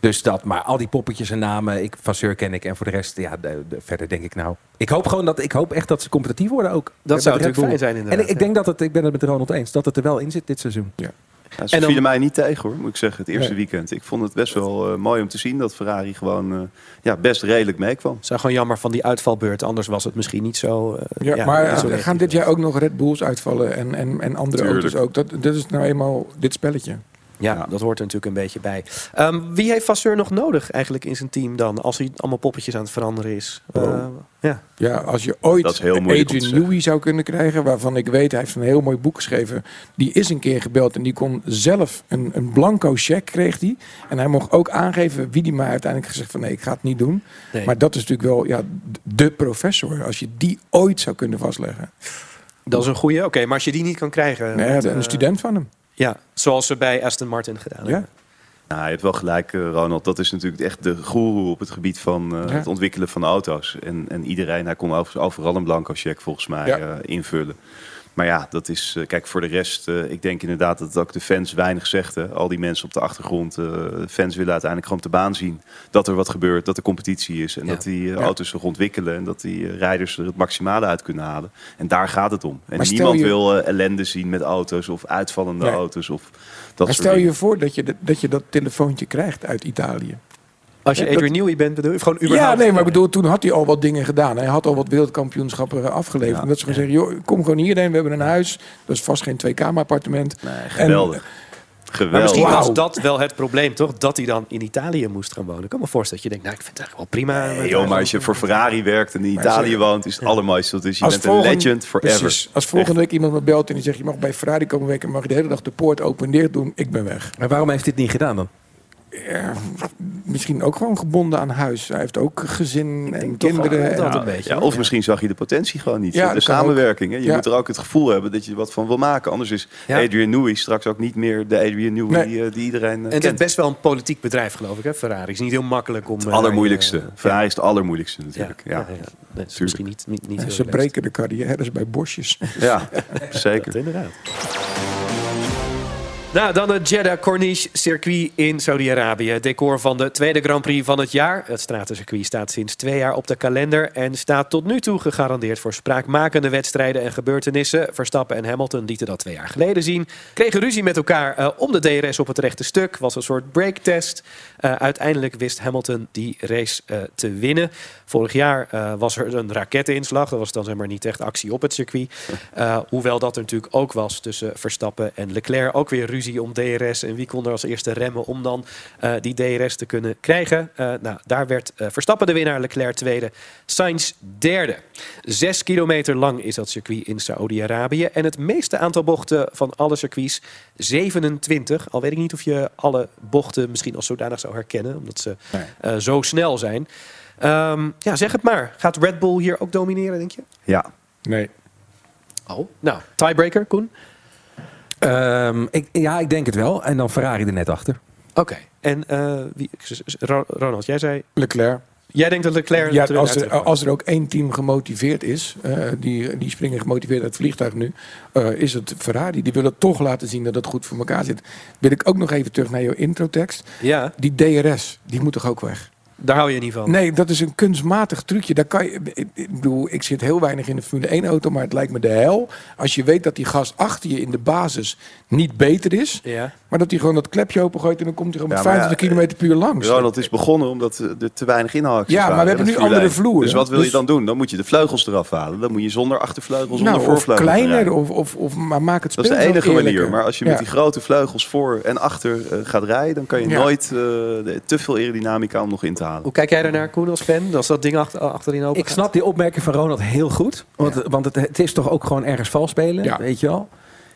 Dus dat, maar al die poppetjes en namen, ik, Vasseur ken ik. En voor de rest, ja, de, de- verder denk ik nou. Ik hoop gewoon dat, ik hoop echt dat ze competitief worden ook. Dat zou natuurlijk fijn zijn inderdaad. En ik, ik denk dat het, ik ben het met Ronald eens, dat het er wel in zit dit seizoen. Ja. Ja, ze En dan- vielen mij niet tegen hoor, moet ik zeggen, het eerste Nee. weekend. Ik vond het best wel eh, mooi om te zien dat Ferrari gewoon eh, ja, best redelijk meekwam. Het is gewoon jammer van die uitvalbeurt. Anders was het misschien niet zo... eh, Ja, maar niet zo er gaan dit jaar ook nog Red Bulls uitvallen en, en, en andere Tuurlijk. auto's ook. Dat, dat is nou eenmaal dit spelletje. Ja, Ja. dat hoort er natuurlijk een beetje bij. Ehm, wie heeft Vasseur nog nodig eigenlijk in zijn team dan? Als hij allemaal poppetjes aan het veranderen is. Oh. Eh, ja. Ja, als je ooit Dat zeggen. Newey zou kunnen krijgen, waarvan ik weet, hij heeft een heel mooi boek geschreven. Die is een keer gebeld en die kon zelf een, een blanco cheque kreeg die. En hij mocht ook aangeven wie die maar uiteindelijk gezegd van nee, ik ga het niet doen. Nee. Maar dat is natuurlijk wel ja, de professor. Als je die ooit zou kunnen vastleggen. Dat is een goede. Oké, maar als je die niet kan krijgen... Nee, met, een eh, student van hem. Ja, zoals ze bij Aston Martin gedaan Ja. hebben. Nou, je hebt wel gelijk, eh, Ronald. Dat is natuurlijk echt de goeroe op het gebied van eh, Ja. het ontwikkelen van auto's. En, en iedereen, hij kon over, overal een blanco check volgens mij Ja. eh, invullen. Maar ja, dat is, eh, kijk, voor de rest, eh, ik denk inderdaad dat ook de fans weinig zegt. hè. Al die mensen op de achtergrond, eh, fans willen uiteindelijk gewoon op de baan zien dat er wat gebeurt, dat er competitie is. En Ja. dat die auto's zich ontwikkelen en dat die rijders er het maximale uit kunnen halen. En daar gaat het om. En Maar niemand je- wil ellende zien met auto's of uitvallende auto's of dat Maar soort stel je voor dat je, de- dat je dat telefoontje krijgt uit Italië. Als je Ja, Adrian Newey bent, bedoel je? Gewoon überhaupt? Ja, nee, maar ik bedoel, toen had hij al wat dingen gedaan. Hij had al wat wereldkampioenschappen eh, afgeleverd. Ja, En dat ze gewoon zeggen, joh, kom gewoon hierheen. We hebben een huis. Dat is vast geen twee-kamer-appartement. Nee, En- geweldig. Maar Geweldig. misschien was dat wel het probleem, toch? Dat hij dan in Italië moest gaan wonen. Ik kan me voorstellen dat je denkt, nou, ik vind het eigenlijk wel prima. Nee, joh, maar als je voor Ferrari werkt en in Italië woont, is het allermooiste. wat er is. Je Als bent een volgende- legend forever. Precies. Als volgende week iemand me belt en die zegt... je mag bij Ferrari komen werken... mag je de hele dag de poort open en dicht doen. Ik ben weg. Maar waarom heeft hij het niet gedaan dan? Ja, misschien ook gewoon gebonden aan huis. Hij heeft ook gezin en kinderen. wel en- dat Ja, een beetje, ja, of misschien zag je de potentie gewoon niet. Ja, de samenwerking. Je Ja. moet er ook het gevoel hebben dat je er wat van wil maken. Anders is Ja. Adrian Newey straks ook niet meer de Adrian Newey Nee. eh, die iedereen eh, En het is best wel een politiek bedrijf, geloof ik, hè? Ferrari. Het is niet heel makkelijk om... Het allermoeilijkste. eh, Ferrari is het allermoeilijkste natuurlijk. ja, Ja, ja, Nee, dat is Tuurlijk. misschien niet, niet, niet ze breken de carrières bij bosjes. ja. zeker. Dat inderdaad. Nou, dan het Jeddah Corniche circuit in Saudi-Arabië. Decor van de tweede Grand Prix van het jaar. Het stratencircuit staat sinds twee jaar op de kalender... en staat tot nu toe gegarandeerd voor spraakmakende wedstrijden en gebeurtenissen. Verstappen en Hamilton lieten dat twee jaar geleden zien. Kregen ruzie met elkaar eh, om de DRS op het rechte stuk. Was een soort breaktest. Eh uiteindelijk wist Hamilton die race eh, te winnen. Vorig jaar was er een raketinslag. Dat was dan zeg maar niet echt actie op het circuit. Hoewel dat er natuurlijk ook was tussen Verstappen en Leclerc. Ook weer ruzie om DRS. En wie kon er als eerste remmen om dan eh, die DRS te kunnen krijgen. Eh, nou, daar werd eh, Verstappen de winnaar, Leclerc tweede, Sainz derde. Zes kilometer lang is dat circuit in Saoedi-Arabië. En het meeste aantal bochten van alle circuits, 27. Al weet ik niet of je alle bochten misschien als zodanig zou herkennen. Omdat ze eh, zo snel zijn. Ehm, ja, zeg het maar. Gaat Red Bull hier ook domineren, denk je? Ja. Nee. Oh. Nou, tiebreaker, Koen? Ehm, ik, ja, ik denk het wel. En dan Ferrari er net achter. Oké. En eh, wie, Ro- Ronald, jij zei... Leclerc. Jij denkt dat Leclerc... Ja, als er, als er ook één team gemotiveerd is, eh, die, die springen gemotiveerd uit het vliegtuig nu, eh, is het Ferrari. Die willen toch laten zien dat het goed voor elkaar zit. Wil ik ook nog even terug naar jouw introtekst. Ja, Die DRS, die moet toch ook weg? Daar hou je niet van. Nee, dat is een kunstmatig trucje. Daar kan je, ik, ik bedoel, ik zit heel weinig in de Formule 1 auto, maar het lijkt me de hel. Als je weet dat die gast achter je in de basis niet beter is, Ja. maar dat hij gewoon dat klepje opengooit en dan komt hij gewoon Ja, met maar 25 km per uur langs. Ronald is begonnen omdat er te weinig inhaalacties Ja, maar waren, we hebben nu andere 1. vloeren. Dus wat wil je Dus- dan doen? Dan moet je de vleugels eraf halen. Dan moet je zonder achtervleugels, nou, zonder of voorvleugels gaan kleiner, of, of, of maar maak het Dat is spel de enige manier. Maar als je Ja. met die grote vleugels voor en achter eh, gaat rijden, dan kan je Ja. nooit eh, te veel aerodynamica om nog in te halen. Hoe kijk jij daarnaar, Koen, als fan? Als dat ding achter, achterin open Ik gaat? snap die opmerking van Ronald heel goed. Want, want het, het is toch ook gewoon ergens vals spelen, Ja. weet je wel.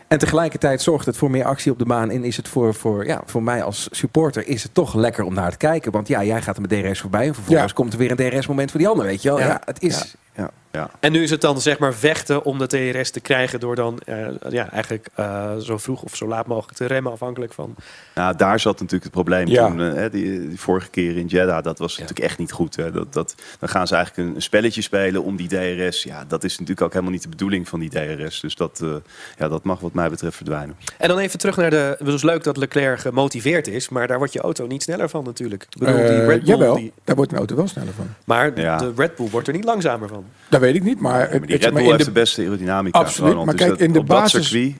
En tegelijkertijd zorgt het voor meer actie op de baan. En is het voor, voor, ja, voor mij als supporter is het toch lekker om naar te kijken. Want ja, jij gaat er met DRS voorbij. En vervolgens Ja. komt er weer een DRS-moment voor die ander, weet je wel. Ja. Ja, het is... Ja. Ja. En nu is het dan zeg maar vechten om de TRS te krijgen door dan eh, ja, eigenlijk eh, zo vroeg of zo laat mogelijk te remmen, afhankelijk van. Nou, daar zat natuurlijk het probleem Ja. toen. hè, die, die vorige keer in Jeddah, dat was natuurlijk echt niet goed. Hè. Dat, dat, dan gaan ze eigenlijk een, een spelletje spelen om die DRS. Ja, dat is natuurlijk ook helemaal niet de bedoeling van die DRS. Dus dat, eh, ja, dat mag wat mij betreft verdwijnen. En dan even terug naar de. Het is leuk dat Leclerc gemotiveerd is, maar daar wordt je auto niet sneller van natuurlijk. Ik bedoel, die Red Bull, jawel, die- daar wordt een auto wel sneller van. maar Ja. de Red Bull wordt er niet langzamer van. Dat weet ik niet, maar, Die ik Red zeg maar Bull in, heeft de, de beste aerodynamica. Absoluut, maar Dus kijk, dat- in de op dat basis- circuit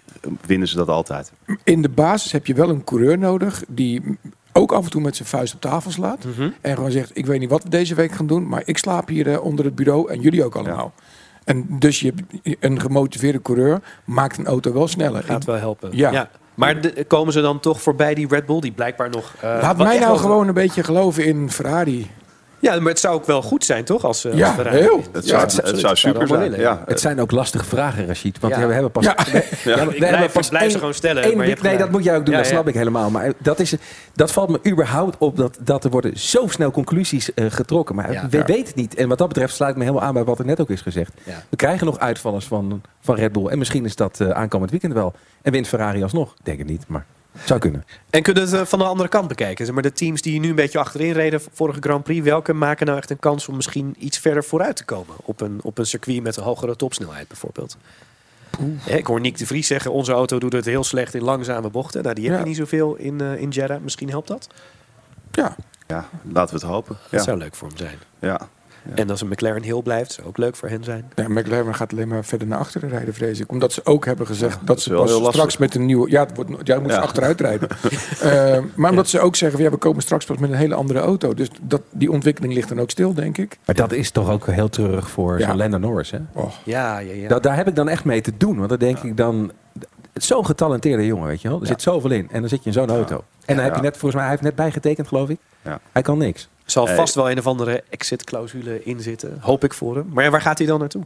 winnen ze dat altijd. in de basis heb je wel een coureur nodig die ook af en toe met zijn vuist op tafel slaat. En gewoon zegt, ik weet niet wat we deze week gaan doen, maar ik slaap hier eh, onder het bureau en jullie ook allemaal. En dus je hebt een gemotiveerde coureur maakt een auto wel sneller. Gaat wel helpen. Ja. Maar de- komen ze dan toch voorbij die Red Bull, die blijkbaar nog. eh, Laat wat mij nou gewoon een beetje geloven in Ferrari. Ja, maar het zou ook wel goed zijn, toch? Als, eh, Ja, als Ferrari heel. Het zou, het super zijn. Ja. Het zijn ook lastige vragen, Rashid. Want Ja. we hebben pas... Ja. we- we- we ik blijf- hebben pas blijf ze gewoon stellen, één maar je nee, dat moet jij ook doen. Ja, dat ja. snap ik helemaal. Maar dat, is, dat valt me überhaupt op. Dat, dat er worden zo snel conclusies eh, getrokken. Maar Ja. we Ja. weten het niet. En wat dat betreft sluit ik me helemaal aan bij wat er net ook is gezegd. Ja. We krijgen nog uitvallers van, van Red Bull. En misschien is dat eh, aankomend weekend wel. En wint Ferrari alsnog. Ik Denk het niet, maar zou kunnen. En kunnen we het eh, van de andere kant bekijken? Zeg maar de teams die nu een beetje achterin reden vorige Grand Prix, welke maken nou echt een kans om misschien iets verder vooruit te komen op een, op een circuit met een hogere topsnelheid bijvoorbeeld? Ja, ik hoor Nick de Vries zeggen, onze auto doet het heel slecht in langzame bochten. Nou, die heb Ja. je niet zoveel in, eh, in Jeddah. Misschien helpt dat? Ja, Ja, laten we het hopen. Dat Ja. zou leuk voor hem zijn. Ja. En als een McLaren heel blijft, zou ook leuk voor hen zijn. Ja, McLaren gaat alleen maar verder naar achteren rijden, vrees ik. Omdat ze ook hebben gezegd dat dat ze pas lastig. straks met een nieuwe... Ja, het wordt, ja moeten ze achteruit rijden. Eh, maar omdat ze ook zeggen, ja, we komen straks pas met een hele andere auto. Dus dat, die ontwikkeling ligt dan ook stil, denk ik. Maar dat is toch ook heel terug voor Lando Norris. Hè? Oh, Ja, ja, ja. Da- daar heb ik dan echt mee te doen. Want dan denk ik dan... Het is zo'n getalenteerde jongen, weet je wel. Er zit zoveel in. En dan zit je in zo'n auto. En dan heb je net, volgens mij, hij heeft net bijgetekend, geloof ik. Ja. Hij kan niks. Er zal vast wel een of andere exit-clausule in zitten. Hoop ik voor hem. Maar ja, waar gaat hij dan naartoe?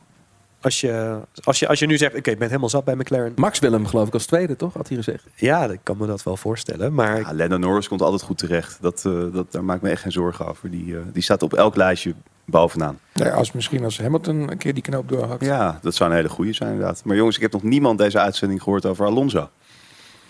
Als je, als je, als je nu zegt, oké, ik ben helemaal zat bij McLaren. Max wil hem, geloof ik, als tweede, toch? Had hij gezegd. Ja, ik kan me dat wel voorstellen. Maar Ja, Lennon Norris komt altijd goed terecht. Dat, eh, dat, daar maak ik me echt geen zorgen over. Die, eh, die staat op elk lijstje bovenaan. nee, als, misschien als Hamilton een keer die knoop doorhakt. Ja, dat zou een hele goede zijn inderdaad. Maar jongens, ik heb nog niemand deze uitzending gehoord over Alonso.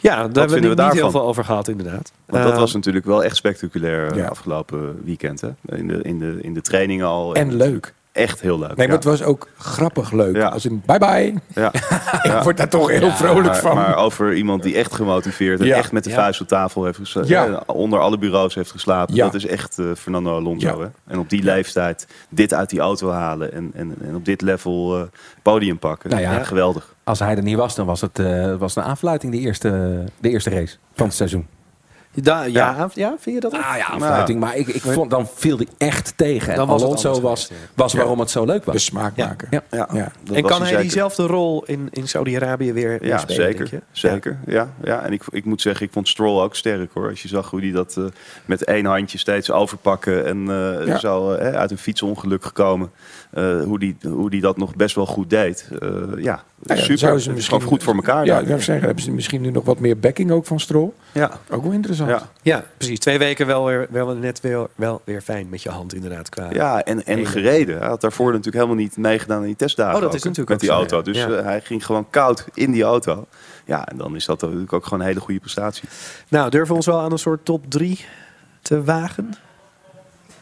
ja, daar hebben we we niet heel veel over gehad, inderdaad. Want dat Eh, was natuurlijk wel echt spectaculair eh, Ja. afgelopen weekend. Hè? In, de, in, de, in de training al. En leuk. Echt heel leuk. Nee, maar ja. het was ook grappig leuk. Ja. Als in, bye bye. Ja. Ik word daar toch heel vrolijk maar, van. maar over iemand die echt gemotiveerd en Ja. echt met de Ja. vuist op tafel heeft geslapen. Ja. Onder alle bureaus heeft geslapen. Ja. Dat is echt eh, Fernando Alonso. Ja. Hè? En op die leeftijd dit uit die auto halen. En, en, en op dit level eh, podium pakken. Nou ja. Geweldig. Als hij er niet was, dan was het eh, was een aanfluiting, de eerste, de eerste race van het seizoen. Da- ja, ja. vind je dat ook? Ah ja. Maar ik, ik vond, dan viel hij echt tegen. En Dan was het Alonso was, was waarom het zo leuk was. De smaakmaker. Ja. Ja. En kan hij zeker. diezelfde rol in, in Saudi-Arabië weer, weer Ja, spelen, denk zeker. je? Zeker. Ja. Ja, En ik, ik moet zeggen, ik vond Stroll ook sterk hoor. Als je zag hoe hij dat eh, met één handje steeds overpakken en eh, Ja. zo eh, uit een fietsongeluk gekomen. eh, hoe, die, hoe die dat nog best wel goed deed. Eh, ja, Nou ja, super. is gewoon goed voor elkaar. Ja, ik zou zeggen, hebben ze misschien nu nog wat meer backing ook van Stroll. ja. Ook wel interessant. Ja. Ja, precies. Twee weken wel weer, wel net weer, wel weer fijn met je hand inderdaad. Qua... Ja, en, en gereden. Hij had daarvoor natuurlijk helemaal niet meegedaan aan die testdagen. Oh, dat ook, is natuurlijk met die zo, auto. Dus Ja. eh, hij ging gewoon koud in die auto. Ja, en dan is dat natuurlijk ook gewoon een hele goede prestatie. Nou, durven we ons wel aan een soort top 3 te wagen?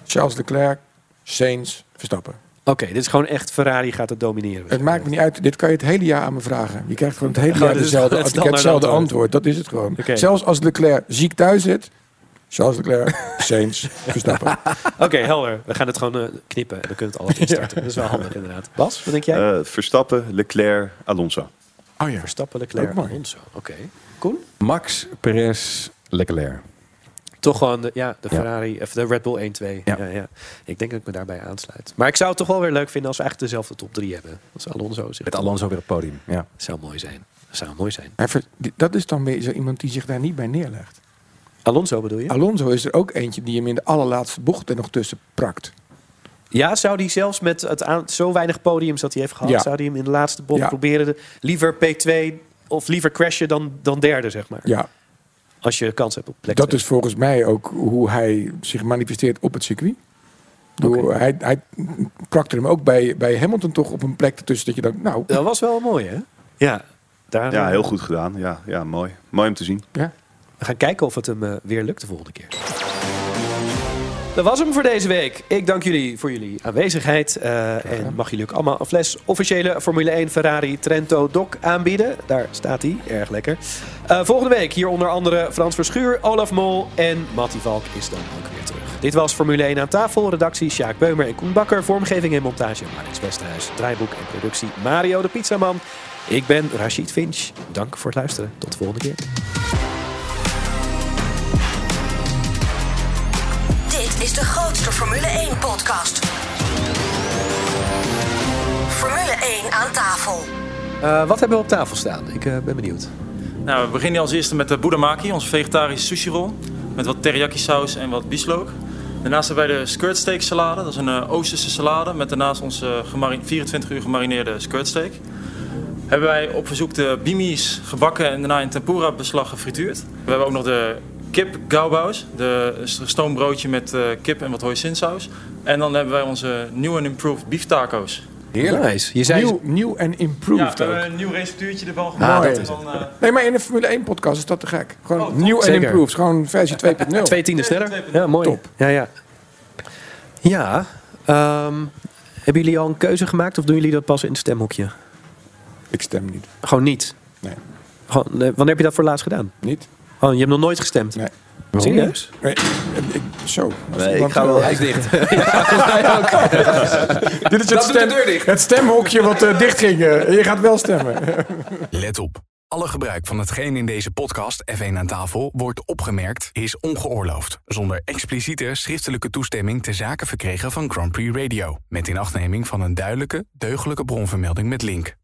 Charles Leclerc, Sainz, Verstappen. Oké, dit is gewoon echt Ferrari gaat het domineren. Het maakt me niet uit. Dit kan je het hele jaar aan me vragen. Je krijgt gewoon het hele jaar dezelfde, het hetzelfde antwoord. Dat is het gewoon. Zelfs als Leclerc ziek thuis zit. Charles Leclerc, Sainz, Verstappen. Oké, helder. We gaan het gewoon eh, knippen en dan kunnen we het alles instarten. Dat is wel handig inderdaad. Bas, wat denk jij? Eh, Verstappen, Leclerc, Alonso. Oh ja. Verstappen, Leclerc. Alonso. Oké. Koen? Max, Perez, Leclerc. Toch gewoon de, ja, de Ja. Ferrari, of de Red Bull 1-2. Ja. Ja. Ja, Ik denk dat ik me daarbij aansluit. Maar ik zou het toch wel weer leuk vinden als we eigenlijk dezelfde top 3 hebben. Als Alonso zich Met Alonso weer op het podium. Ja. zou mooi zijn. Dat zou mooi zijn. Hij ver- die- Dat is dan weer zo iemand die zich daar niet bij neerlegt. Alonso bedoel je? Alonso is er ook eentje die hem in de allerlaatste bocht er nog tussen prakt. Ja, zou die zelfs met het aan, zo weinig podiums dat hij heeft gehad, Ja. zou hij hem in de laatste bocht Ja. proberen de, liever P2 of liever crashen dan, dan derde, zeg maar. Ja, Als je kans hebt op plek dat is volgens mij ook hoe hij zich manifesteert op het circuit. Door, hij, hij prakte hem ook bij, bij Hamilton toch op een plek ertussen dat je dan, nou, Dat was wel mooi, hè? Ja, daar, Ja, heel goed gedaan. Ja, ja mooi. Mooi om te zien. ja. We gaan kijken of het hem eh, weer lukt de volgende keer. Dat was hem voor deze week. Ik dank jullie voor jullie aanwezigheid. eh, en mag jullie ook allemaal een fles officiële Formule 1 Ferrari Trento Doc aanbieden. Daar staat hij. Erg lekker. Eh, volgende week hier onder andere Frans Verschuur, Olaf Mol en Mattie Valk is dan ook weer terug. Dit was Formule 1 aan tafel. Redactie Sjaak Beumer en Koen Bakker. Vormgeving en montage Alex Westerhuis. Draaiboek en productie Mario de Pizzaman. Ik ben Rashid Finch. Dank voor het luisteren. Tot de volgende keer. Dit is de grootste Formule 1-podcast. Formule 1 aan tafel. Eh, wat hebben we op tafel staan? Ik eh, ben benieuwd. Nou, we beginnen als eerste met de budamaki, onze vegetarische sushi roll. Met wat teriyaki saus en wat bieslook. Daarnaast hebben wij de skirt steak salade. Dat is een eh, Oosterse salade met daarnaast onze gemari- 24 uur gemarineerde skirt steak. Hebben wij op verzoek de bimi's gebakken en daarna in tempura beslag gefrituurd. We hebben ook nog de kip gauwbaus, de stoombroodje met eh, kip en wat hoisinsaus. En dan hebben wij onze nieuw en improved beef taco's. Heerlijk. Nice. Je zei- Nieuw, nieuw en Ja, improved we ook. hebben een nieuw receptuurtje ervan Ah, gemaakt. is dan, eh, Nee, maar in de Formule 1 podcast is dat te gek. Gewoon nieuw en improved. Gewoon versie 2.0. Twee tienden sneller. Ja, mooi. Top. Ja, ja. Ja, ehm, hebben jullie al een keuze gemaakt of doen jullie dat pas in het stemhokje? Ik stem niet. Gewoon niet? Nee. Gewoon, nee, wanneer heb je dat voor laatst gedaan? Niet. Oh, je hebt nog nooit gestemd? Nee. Serieus? Nee, ik, zo. Nee, ik ga wel- Hij is dicht. Dit is het, stem, het stemhokje wat eh, dicht ging. eh. je gaat wel stemmen. Let op. Alle gebruik van hetgeen in deze podcast F1 aan tafel wordt opgemerkt is ongeoorloofd. Zonder expliciete schriftelijke toestemming te zaken verkregen van Grand Prix Radio. Met inachtneming van een duidelijke, deugdelijke bronvermelding met link.